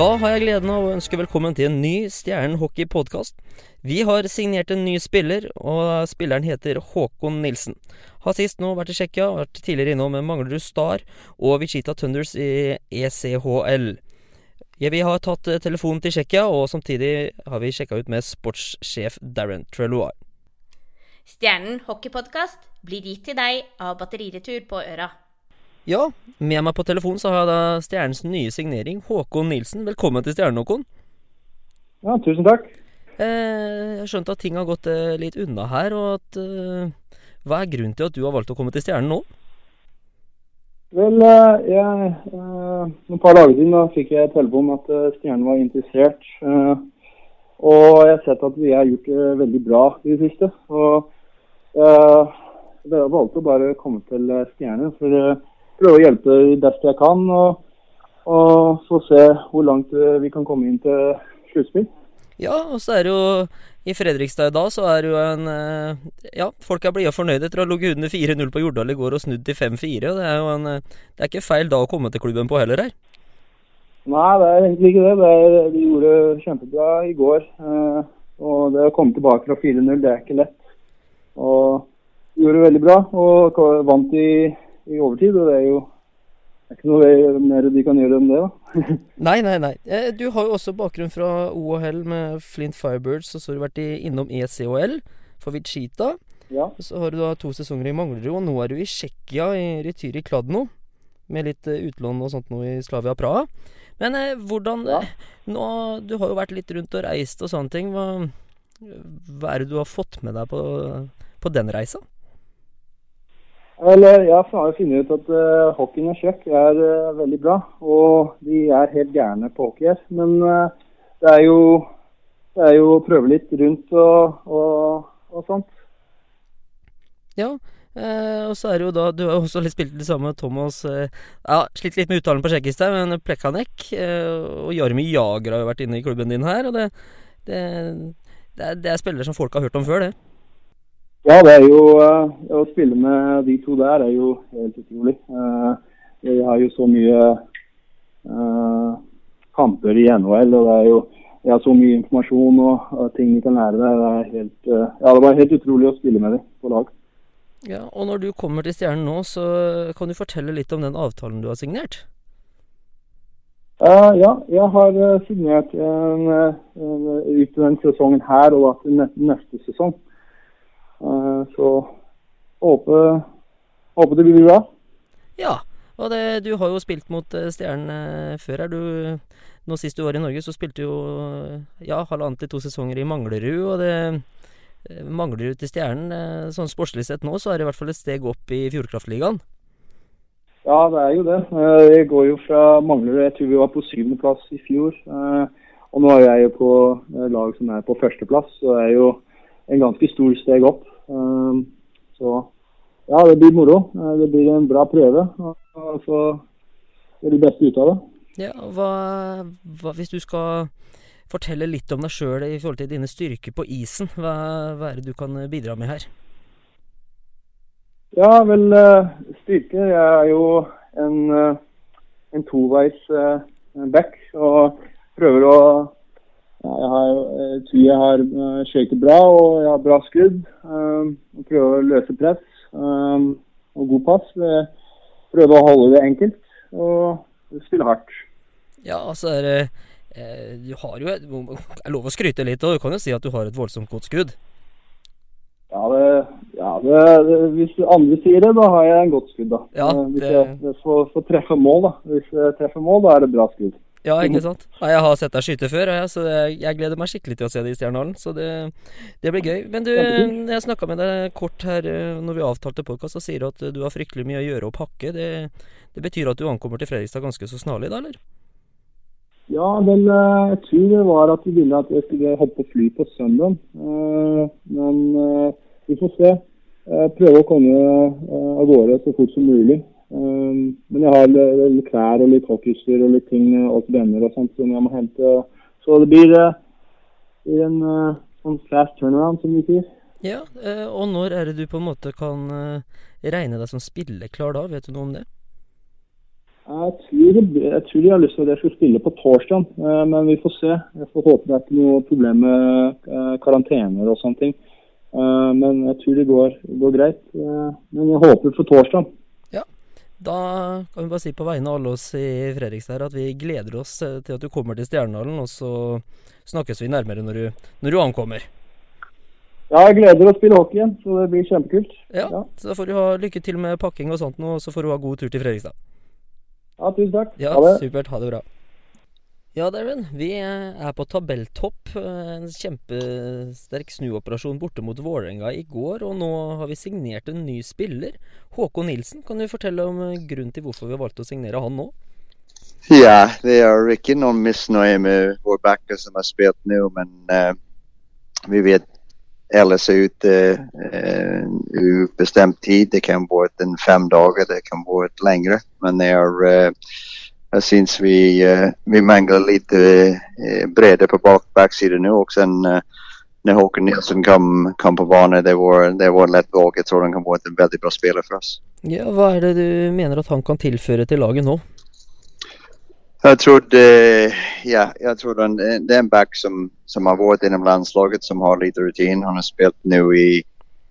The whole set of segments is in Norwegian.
Da har jeg gleden av å ønske velkommen til en ny Stjernen hockey-podkast. Vi har signert en ny spiller, og spilleren heter Håkon Nilsen. Har sist nå vært i Tsjekkia, vært tidligere innom Manglerud Star og Vichita Thunders i ECHL. Ja, vi har tatt eh, telefonen til Tsjekkia, og samtidig har vi sjekka ut med sportssjef Darren Treloir. Stjernen hockeypodkast blir gitt til deg av Batteriretur på Øra. Ja, med meg på telefon så har jeg da Stjernens nye signering, Håkon Nilsen. Velkommen til Stjernen, Håkon. Ja, tusen takk. Eh, jeg har skjønt at ting har gått eh, litt unna her, og at eh, Hva er grunnen til at du har valgt å komme til Stjernen nå? Vel, eh, jeg, eh, noen par dager siden da fikk jeg telefon om at eh, Stjernen var interessert. eh, Og jeg har sett at vi har gjort det veldig bra i det siste. Og eh, jeg valgte å bare komme til eh, Stjernen for prøve å hjelpe det best jeg kan. Og, og så se hvor langt eh, vi kan komme inn til sluttspill. Ja, og så er det jo i Fredrikstad i dag, så er det jo en eh, Ja, folk er blide og fornøyde etter å ha ligget under 4-0 på Jordal i går og snudd til 5-4. Og det er jo en eh, Det er ikke feil da å komme til klubben på heller her. Nei, det er egentlig ikke det. det er, de gjorde kjempebra i går. Eh, og det å komme tilbake fra 4-0, det er ikke lett. Og de gjorde det veldig bra og vant i, i overtid. Og det er jo det er ikke noe mer de kan gjøre enn det, da. Nei, nei, nei. Eh, Du har jo også bakgrunn fra OHL med Flint Firebirds, og så har du vært i, innom ECHL for Vichita. ja. Så har du da to sesonger i Manglerud, og nå er du i Tsjekkia, i Retyri Kladno. Med litt eh, utlån og sånt nå i Slavia Praha. Men eh, hvordan Ja. eh, Nå, Du har jo vært litt rundt og reist og sånne ting. Hva, hva er det du har fått med deg på, på den reisa? Eller, jeg har funnet ut at uh, hockeyen og kjøkk er uh, veldig bra. Og de er helt gærne på hockey her. Men uh, det er jo det er jo å prøve litt rundt og, og, og sånt. Ja. Eh, og så er det jo da Du har også litt spilt det samme med Thomas eh, Ja, slitt litt med uttalen på tsjekkisk der, men Plekanek eh, og Jarmi Jager har jo vært inne i klubben din her, og det, det, det, er, det er spillere som folk har hørt om før, det. Ja, det er jo eh, Å spille med de to der er jo helt utrolig. Uh, jeg har jo så mye eh, kamper i NHL, og det er jo jeg har så mye informasjon og, og ting vi kan lære deg. Det er helt, eh, ja, det var helt utrolig å spille med dem på lag. Ja, Og når du kommer til Stjernen nå, så kan du fortelle litt om den avtalen du har signert? Uh, ja, jeg har eh, signert en, eh, en, ut den sesongen her og til neste sesong. Eh, så håper, håper det blir bra. Ja. Og det, du har jo spilt mot eh, Stjernen eh, før Er Du, nå sist du var i Norge, så spilte du jo ja, halvannet til to sesonger i Manglerud. Og det Manglerud til Stjernen, sånn sportslig sett nå, så er det i hvert fall et steg opp i Fjordkraftligaen. Ja, det er jo det. det Jeg går jo fra Manglerud. Jeg tror vi var på syvendeplass i fjor. Og nå er jeg jo på lag som er på førsteplass, så det er jo en ganske stor steg opp. Eh, Så ja, det blir moro. Eh, Det blir en bra prøve. Og så gjøre det beste ut av det. Ja, hva, hva Hvis du skal fortelle litt om deg sjøl i forhold til dine styrker på isen, hva, hva er det du kan bidra med her? Ja, vel, styrker. Jeg er jo en, eh, en toveis eh, back og prøver å Jeg har, jeg tror jeg har skøyter bra og jeg har bra skudd. Um, prøver å løse press og god pass. Jeg prøver å holde det enkelt og spille hardt. Ja, altså er det eh, Du har jo et Det er lov å skryte litt, og du kan jo si at du har et voldsomt godt skudd. Ja, det, ja det, det, Hvis andre sier det, da har jeg en godt skudd. da. Ja, Eh, hvis jeg, jeg får, får treffe mål, da. Hvis jeg treffer mål, da er det bra skudd. Ja, ikke sant? Nei, jeg har sett deg skyte før, jeg, så jeg, jeg gleder meg skikkelig til å se det i Stjernehallen. Så det, det blir gøy. Men du, jeg snakka med deg kort her eh, når vi avtalte podkast, så sier du at du har fryktelig mye å gjøre og pakke. Det, det betyr at du ankommer til Fredrikstad ganske så snarlig, da, eller? Ja, vel, eh, jeg tror det var at de ville at jeg skulle hoppe fly på søndag. Eh, Men vi får se. Prøve å komme av gårde så fort som mulig. Eh, Men jeg har l- l- klær og litt hockeyutstyr og litt ting og venner og sånt som jeg må hente. Så det blir, eh, blir en eh, sånn fast turnaround, som vi sier. Ja, eh, og når er det du på en måte kan regne deg som spilleklar da? Vet du noe om det? Jeg tror, jeg tror de har lyst til at jeg skal spille på torsdag, men vi får se. Jeg får håpe det er ikke noe problem med karantener og sånne ting. Men jeg tror det går, går greit. Men jeg håper på torsdag. Da kan vi bare si på vegne av alle oss i Fredrikstad at vi gleder oss eh, til at du kommer til Stjernedalen, og så snakkes vi nærmere når du, når du ankommer. Ja, jeg gleder å spille hockey igjen, så det blir kjempekult. Ja, Ja. så får du ha lykke til med pakking og sånt nå, og så får du ha god tur til Fredrikstad. Ja, tusen takk. Ja, Ha det. supert. Ha det bra. Ja, Darren. Vi er på tabelltopp. En kjempesterk snuoperasjon borte mot Vålerenga i går, og nå har vi signert en ny spiller. Håkon Nilsen. Kan du fortelle om eh, grunnen til hvorfor vi har valgt å signere han nå? Ja, det er ikke noen misnøye med vår backer som har spilt nå, men uh, vi vet ellers er ute uh, ubestemt tid. Det kan være en fem dager, det kan være lengre. Men det er eh, jeg syns vi, eh, vi mangler litt uh, bredde på bak backsiden nå. Og sen eh, når Håkon Nilsson kom, kom på banen, det var, det var lett valg. Jeg tror han kan være en veldig bra spiller for oss. Ja, Hva er det du mener at han kan tilføre til laget nå? Jeg trodde, ja, jeg tror han, det er en back som, som har vært innom landslaget som har litt rutin. Han har spilt nå i,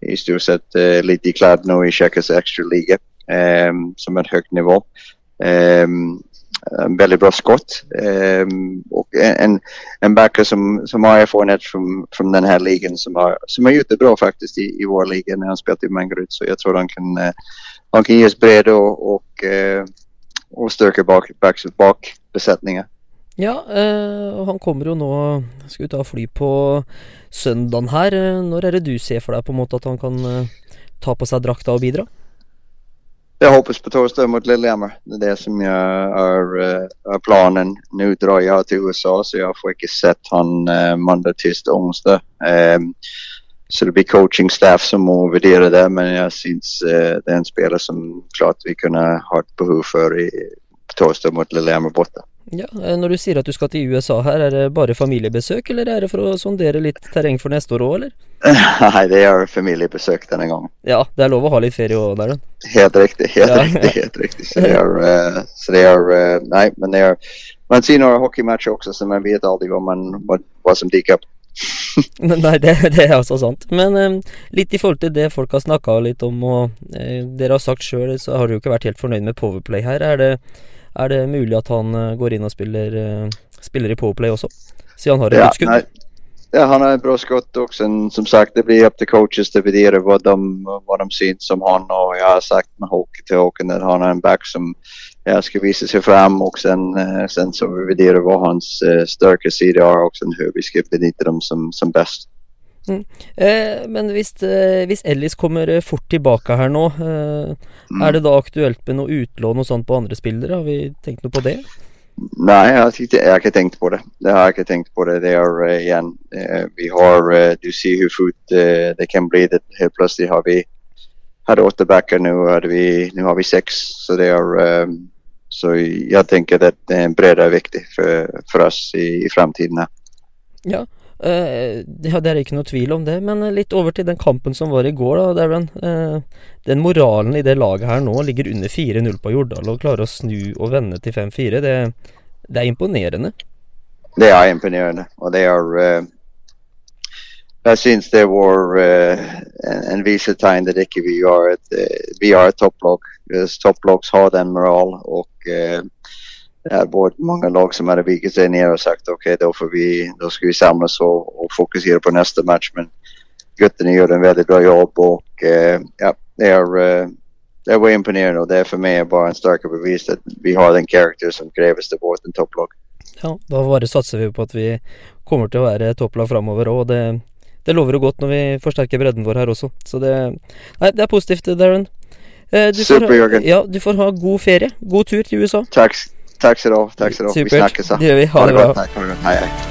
i stort sett uh, litt i kladd nå i Tsjekkias ekstraliga, liga ehm, som er et høyt nivå. Ehm, en väldigt bra skott Um, och en, en backer som, som har erfarenhet från, från den här ligan som har, som gjort det bra faktiskt i, i vår liga när han spelat i Mangrud. Så jag tror han kan, eh, han kan ge oss bredd och, och eh, og styrke bak, bak, bak besetninger. Ja, eh, og han kommer jo nå Skal vi ta fly på søndagen her. Eh, Når er det du ser for deg på en måte at han kan eh, ta på seg drakta og bidra? Jeg håper på torsdag mot Lillehammer. Det er det som jeg er, eh, er planen. Nå drar jeg til USA, så jeg får ikke sett han uh, mandag, tirsdag, onsdag. Um, så det blir coaching staff som må vurdere det, men jeg syns eh, det er en spiller som klart vi kunne ha et behov for i, torsdag mot Lillehammer borte. Ja, eh, Når du sier at du skal til USA her, er det bare familiebesøk, eller er det for å sondere litt terreng for neste år òg, eller? Nei, det er familiebesøk denne gangen. Ja, det er lov å ha litt ferie òg, Darren. Helt riktig. Helt Ja. riktig, helt riktig. Så det er, uh, så det er uh, Nei, men det er Man sier noen hockeymatcher også, så man vet aldri hva, man, hva, hva som dukker opp. Nei, det, det er altså sant. Men eh, litt i forhold til det folk har snakka litt om, og eh, dere har sagt sjøl, så har du jo ikke vært helt fornøyd med Powerplay her. Er det, er det mulig at han eh, går inn og spiller, eh, spiller i Powerplay også? Siden han har et Ja, utskudd? nei, ja, han har et bra skutt, også. Som sagt, det blir opp til coaches å vurdere hva de, hva de syns om han. Og jeg har sagt med Håke til Håken at han er en back som jeg skal vise seg frem. Og sen, eh, sen så vurderer hva hans uh, sterke sider er, og sen hvordan vi skal benytte dem som, som best. Eh, men hvis, eh, hvis Ellis kommer eh, fort tilbake her nå, eh, Mm. er det da aktuelt med noe utlån og sånt på andre spillere? Har vi tenkt noe på det? Nei, jeg har, ikke, jeg har ikke tenkt på det. Det har jeg ikke tenkt på det. Det er uh, igjen uh, Vi har uh, Du ser hvor fort eh, det kan bli. Det, helt plutselig har vi hadde åtte backer, nå har vi, nå har vi seks. Så det er um, Så jeg tenker at bredde er viktig for, for oss i, i fremtiden. her. Ja, eh, det, det er ikke noe tvil om det, men litt over til den kampen som var i går, da, Darren. Uh, den moralen i det laget her nå ligger under 4-0 på Jordal og klarer å snu og vende til 5-4. Det, det er imponerende. Det er imponerende. Og det er uh, Jeg syns det var en, en visetegn at ikke vi er et, vi er et topplag. Topplag har den moralen. og det har vært mange lag som har viket seg ned og sagt ok, da, får vi, da skal vi samles og, og fokusere på neste match. Men guttene gjør en veldig bra jobb, og eh, ja, det er eh, det er imponerende, og det er for meg bare en sterk bevis at vi har den karakter som kreves til vårt topplag. Ja, da bare satser vi på at vi kommer til å være topplag framover òg, det, det lover jo godt når vi forsterker bredden vår her også. Så det Nei, det er positivt, Darren. Eh, du, får, Super, Jørgen. ja, du får ha god ferie. God tur til USA. Takk, takk skal du ha. Takk skal du ha. Vi snakkes. Det gjør vi. Ha det bra. Hei, hei.